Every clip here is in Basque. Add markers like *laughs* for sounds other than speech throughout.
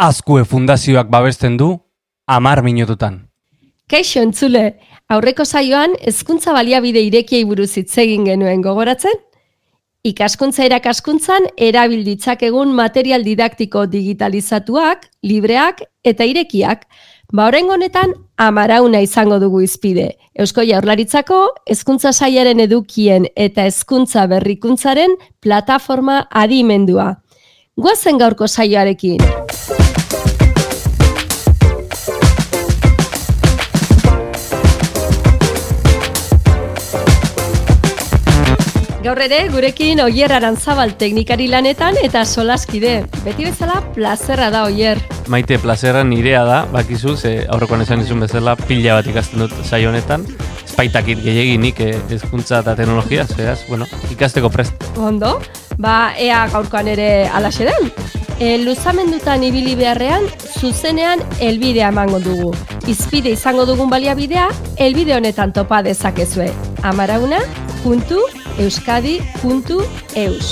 Azkue fundazioak babesten du amar minututan. Kaixo entzule, aurreko saioan hezkuntza baliabide irekiei buruz hitz egin genuen gogoratzen? Ikaskuntza erakaskuntzan erabil ditzakegun material didaktiko digitalizatuak, libreak eta irekiak. Ba horrengo honetan amarauna izango dugu izpide. Eusko Jaurlaritzako hezkuntza saiaren edukien eta hezkuntza berrikuntzaren plataforma adimendua. Guazen gaurko saioarekin. Gaur ere, gurekin Oier Arantzabal teknikari lanetan eta solaskide. Beti bezala, plazerra da Oier. Maite, plazerra nirea da, bakizu, ze aurrekoan esan izun bezala, pila bat ikasten dut saio honetan. Espaitakit gehiaginik eh, hezkuntza eta teknologia, zeraz, bueno, ikasteko prest. Ondo, ba, ea gaurkoan ere alaxe den. E, luzamendutan ibili beharrean, zuzenean elbidea emango dugu. Izpide izango dugun baliabidea, elbide honetan topa dezakezue. Amarauna, puntu, euskadi.eus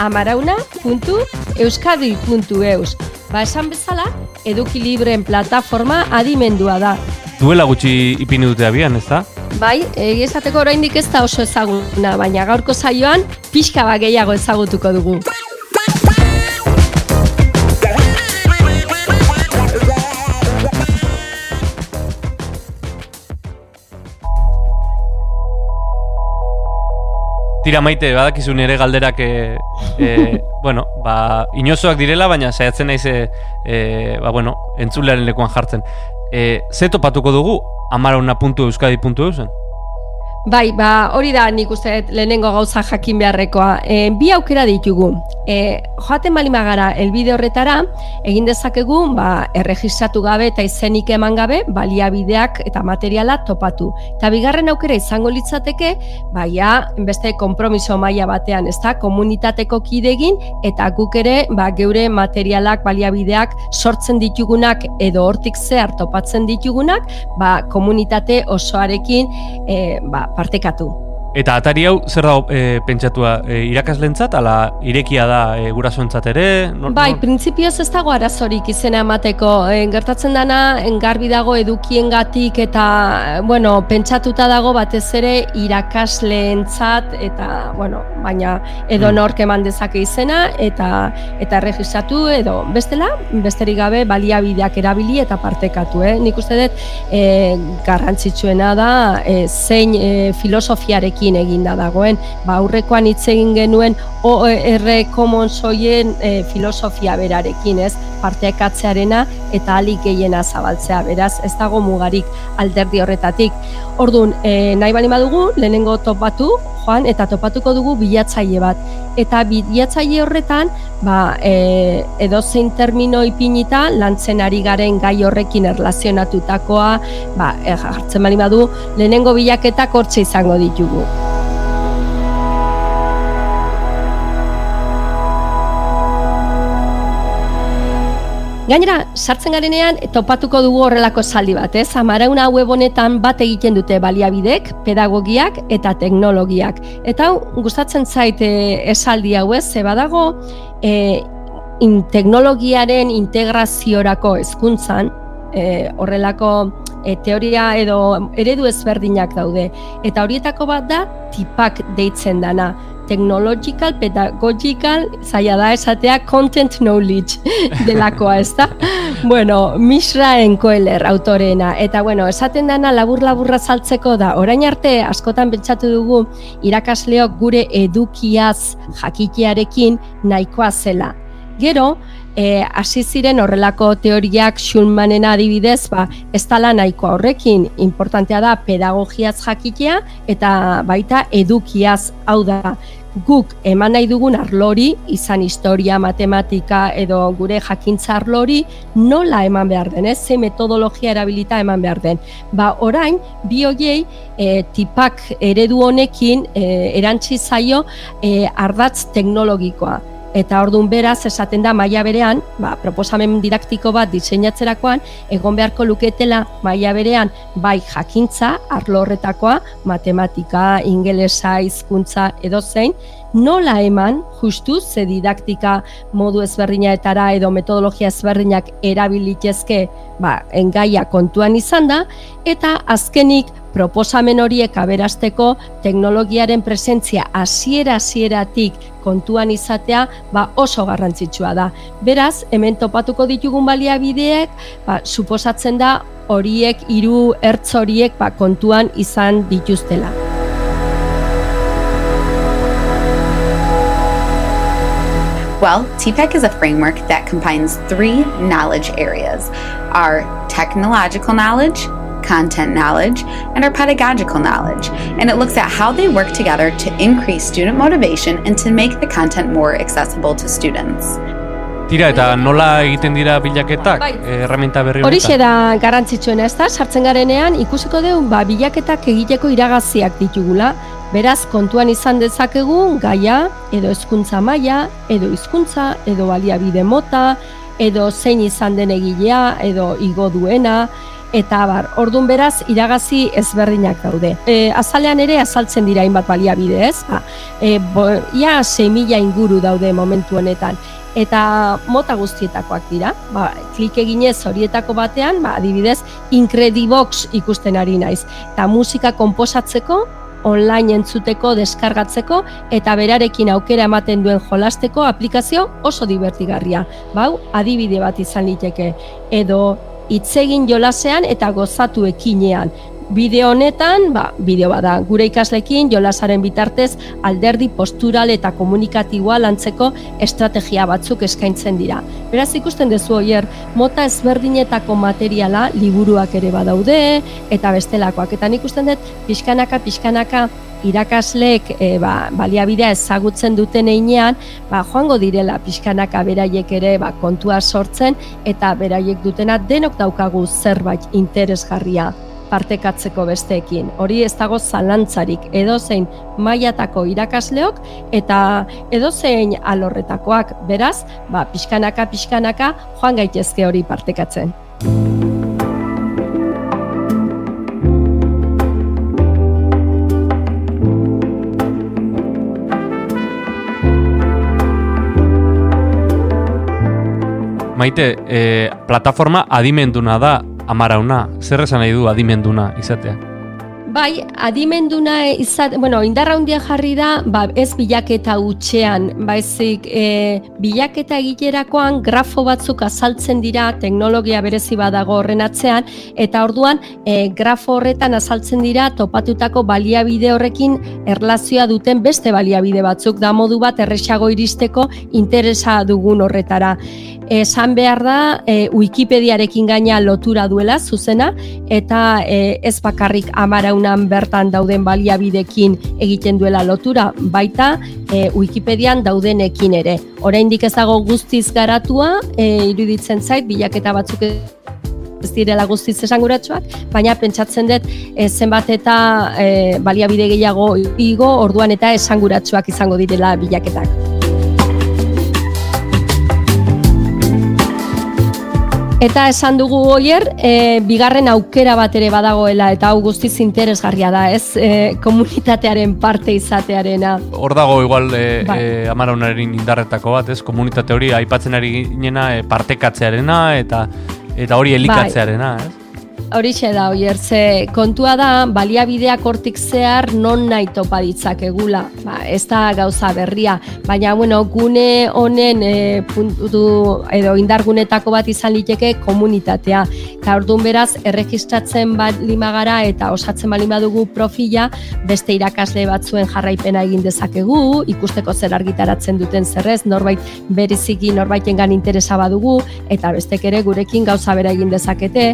amarauna.euskadi.eus Ba esan bezala, eduki libreen plataforma adimendua da. Duela gutxi ipini dute abian, ez da? Bai, egizateko oraindik ez da oso ezaguna, baina gaurko saioan pixka bat gehiago ezagutuko dugu. Tira maite, badakizu nire galderak e, e, *laughs* bueno, ba, inozoak direla, baina saiatzen naiz e, e, ba, bueno, entzulearen lekuan jartzen. E, ze topatuko dugu amarauna.euskadi.eusen? Bai, ba, hori da nik uste lehenengo gauza jakin beharrekoa. E, bi aukera ditugu. E, joaten bali magara elbide horretara, egin dezakegu, ba, erregistratu gabe eta izenik eman gabe, baliabideak eta materiala topatu. Eta bigarren aukera izango litzateke, baia, beste kompromiso maila batean, ez da, komunitateko kidegin, eta guk ere, ba, geure materialak, baliabideak sortzen ditugunak, edo hortik zehar topatzen ditugunak, ba, komunitate osoarekin, e, ba, partekatu. Eta atari hau zer da e, pentsatua e, irakaslentzat ala irekia da e, gurasoentzat ere? Nor, bai, printzipioz ez dago arazorik izena emateko. E, gertatzen dana engarbi dago edukiengatik eta bueno, pentsatuta dago batez ere irakasleentzat eta bueno, baina edo mm. nork eman dezake izena eta eta erregistratu edo bestela, besterik gabe baliabideak erabili eta partekatu, eh? Nik uste dut e, garrantzitsuena da e, zein e, filosofiarekin ekin eginda dagoen. Ba, aurrekoan hitz egin genuen OR Commons hoien e, filosofia berarekin, ez? Parteakatzearena eta alik gehiena zabaltzea, beraz, ez dago mugarik alderdi horretatik. Ordun, e, nahi bali badugu, lehenengo topatu, joan, eta topatuko dugu bilatzaile bat. Eta bilatzaile horretan, ba, e, edo zein termino ipinita, lantzen ari garen gai horrekin erlazionatutakoa, ba, e, jartzen bali badu, lehenengo bilaketak hortze izango ditugu. Gainera, sartzen garenean topatuko dugu horrelako saldi bat, ez? Amarauna web honetan bat egiten dute baliabidek, pedagogiak eta teknologiak. Eta hau gustatzen zaite esaldi hau ez, ze badago e, in, teknologiaren integraziorako hezkuntzan, e, horrelako e, teoria edo eredu ezberdinak daude. Eta horietako bat da tipak deitzen dana technological, pedagogical, zaila da esatea content knowledge *laughs* delakoa, ez da? bueno, Mishra Enkoeler autorena, eta bueno, esaten dana labur-laburra saltzeko da, orain arte askotan pentsatu dugu irakasleok gure edukiaz jakitearekin nahikoa zela. Gero, e, hasi ziren horrelako teoriak Schulmanen adibidez, ba, ez tala nahiko horrekin, importantea da pedagogiaz jakitea eta baita edukiaz hau da guk eman nahi dugun arlori, izan historia, matematika edo gure jakintza arlori, nola eman behar den, ez? ze metodologia erabilita eman behar den. Ba, orain, bi hoiei e, tipak eredu honekin e, erantzi zaio e, ardatz teknologikoa. Eta orduan beraz esaten da maila berean, ba, proposamen didaktiko bat diseinatzerakoan egon beharko luketela maila berean bai jakintza arlo horretakoa, matematika, ingelesa, hizkuntza edo zein, nola eman justu ze didaktika modu ezberdinetara edo metodologia ezberdinak erabilitezke ba, engaia kontuan izan da, eta azkenik proposamen horiek aberasteko teknologiaren presentzia hasiera hasieratik kontuan izatea ba oso garrantzitsua da. Beraz, hemen topatuko ditugun baliabideek, ba, suposatzen da horiek hiru ertz horiek ba, kontuan izan dituztela. Well, TPEC is a framework that combines three knowledge areas our technological knowledge, content knowledge, and our pedagogical knowledge. And it looks at how they work together to increase student motivation and to make the content more accessible to students. Tira, eta nola egiten dira bilaketak, bai. herramienta berri honetan? Horixe da garrantzitsuena, ez da? Sartzen garenean, ikusiko dugu, ba, bilaketak egiteko iragaziak ditugula, Beraz, kontuan izan dezakegu gaia, edo hezkuntza maila, edo hizkuntza, edo baliabide mota, edo zein izan den egilea, edo igo duena, eta bar, ordun beraz iragazi ezberdinak daude. E, azalean ere azaltzen dira hainbat baliabide, ez? Ba, e, bo, ia 6.000 inguru daude momentu honetan eta mota guztietakoak dira. Ba, klik eginez horietako batean, ba, adibidez, Incredibox ikusten ari naiz. Eta musika konposatzeko, online entzuteko, deskargatzeko eta berarekin aukera ematen duen jolasteko aplikazio oso divertigarria. Bau, adibide bat izan liteke. Edo itzegin jolasean eta gozatu ekinean. Bideo honetan, ba, bideo bada, gure ikaslekin jolasaren bitartez alderdi postural eta komunikatiboa lantzeko estrategia batzuk eskaintzen dira. Beraz ikusten duzu oier, mota ezberdinetako materiala liburuak ere badaude eta bestelakoak. Eta nik ikusten dut, pixkanaka, pixkanaka, irakasleek e, ba, baliabidea ezagutzen duten einean, ba, joango direla pixkanaka beraiek ere ba, kontua sortzen eta beraiek dutena denok daukagu zerbait interesgarria partekatzeko besteekin. Hori ez dago zalantzarik edozein mailatako irakasleok eta edozein alorretakoak. Beraz, ba, pixkanaka, pixkanaka, joan gaitezke hori partekatzen. Maite, e, plataforma adimenduna da amarauna, zer esan nahi du adimenduna izatea? Bai, adimenduna izat, bueno, indarra hundia jarri da, ba, ez bilaketa utxean, baizik e, bilaketa egiterakoan grafo batzuk azaltzen dira teknologia berezi badago horren atzean, eta orduan e, grafo horretan azaltzen dira topatutako baliabide horrekin erlazioa duten beste baliabide batzuk, da modu bat erresago iristeko interesa dugun horretara esan behar da e, Wikipediarekin gaina lotura duela zuzena eta e, ez bakarrik amaraunan bertan dauden baliabidekin egiten duela lotura baita e, Wikipedian daudenekin ere. Oraindik ez dago guztiz garatua, e, iruditzen zait bilaketa batzuk ez direla guztiz esanguratsuak, baina pentsatzen dut e, zenbat eta e, baliabide gehiago igo orduan eta esanguratsuak izango direla bilaketak. Eta esan dugu oier, e, bigarren aukera bat ere badagoela eta hau guztiz interesgarria da, ez? E, komunitatearen parte izatearena. Hor dago igual e, bai. e, amaraunaren indarretako bat, ez? Komunitate hori aipatzen ari ginena e, partekatzearena eta eta hori elikatzearena, bai. ez? Horixe da, oier, ze kontua da, baliabideak hortik zehar non nahi topa ditzakegula. Ba, ez da gauza berria, baina, bueno, gune honen e, puntu edo indargunetako bat izan liteke komunitatea. Eta orduan beraz, erregistratzen bat limagara eta osatzen bali badugu profila, beste irakasle batzuen jarraipena egin dezakegu, ikusteko zer argitaratzen duten zerrez, norbait beriziki norbaitengan interesa badugu, eta bestek ere gurekin gauza bera egin dezakete.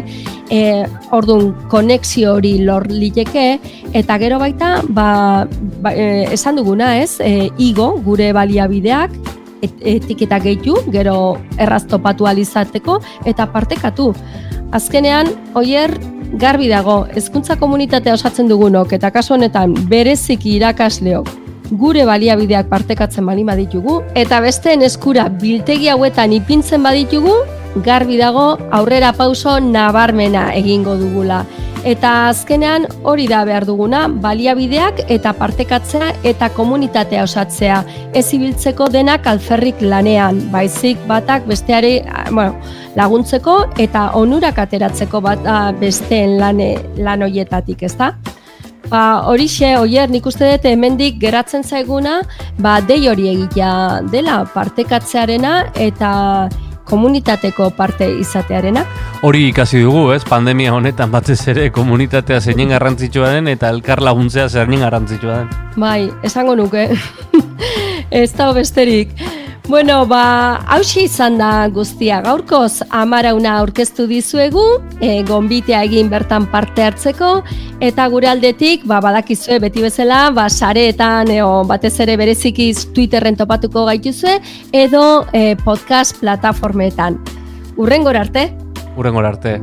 E, Orduan, konexio hori lor liteke eta gero baita, ba, ba e, esan duguna, ez? E, igo gure baliabideak etiketak gehitu, gero erraz topatu alizateko eta partekatu. Azkenean, oier, garbi dago, hezkuntza komunitatea osatzen dugunok eta kasu honetan bereziki irakasleok gure baliabideak partekatzen bali baditugu eta besteen eskura biltegi hauetan ipintzen baditugu, garbi dago aurrera pauso nabarmena egingo dugula. Eta azkenean hori da behar duguna, baliabideak eta partekatzea eta komunitatea osatzea. Ez ibiltzeko denak alferrik lanean, baizik batak besteari bueno, laguntzeko eta onurak ateratzeko bat besteen lane, lan hoietatik, ezta? Ba, horixe, oier, nik uste dut hemendik geratzen zaiguna, ba, dei hori egitea dela partekatzearena eta komunitateko parte izatearena. Hori ikasi dugu, ez? Pandemia honetan batez ere komunitatea zeinen garrantzitsua den eta elkar laguntzea zeinen garrantzitsua den. Bai, esango nuke. *laughs* ez da besterik. Bueno, ba, hausi izan da guztia gaurkoz, amarauna aurkeztu dizuegu, e, gombitea egin bertan parte hartzeko, eta gure aldetik, ba, badakizue beti bezala, ba, sareetan, eo, batez ere berezikiz Twitterren topatuko gaituzue, edo e, podcast plataformetan. Urrengor arte? Urrengor arte.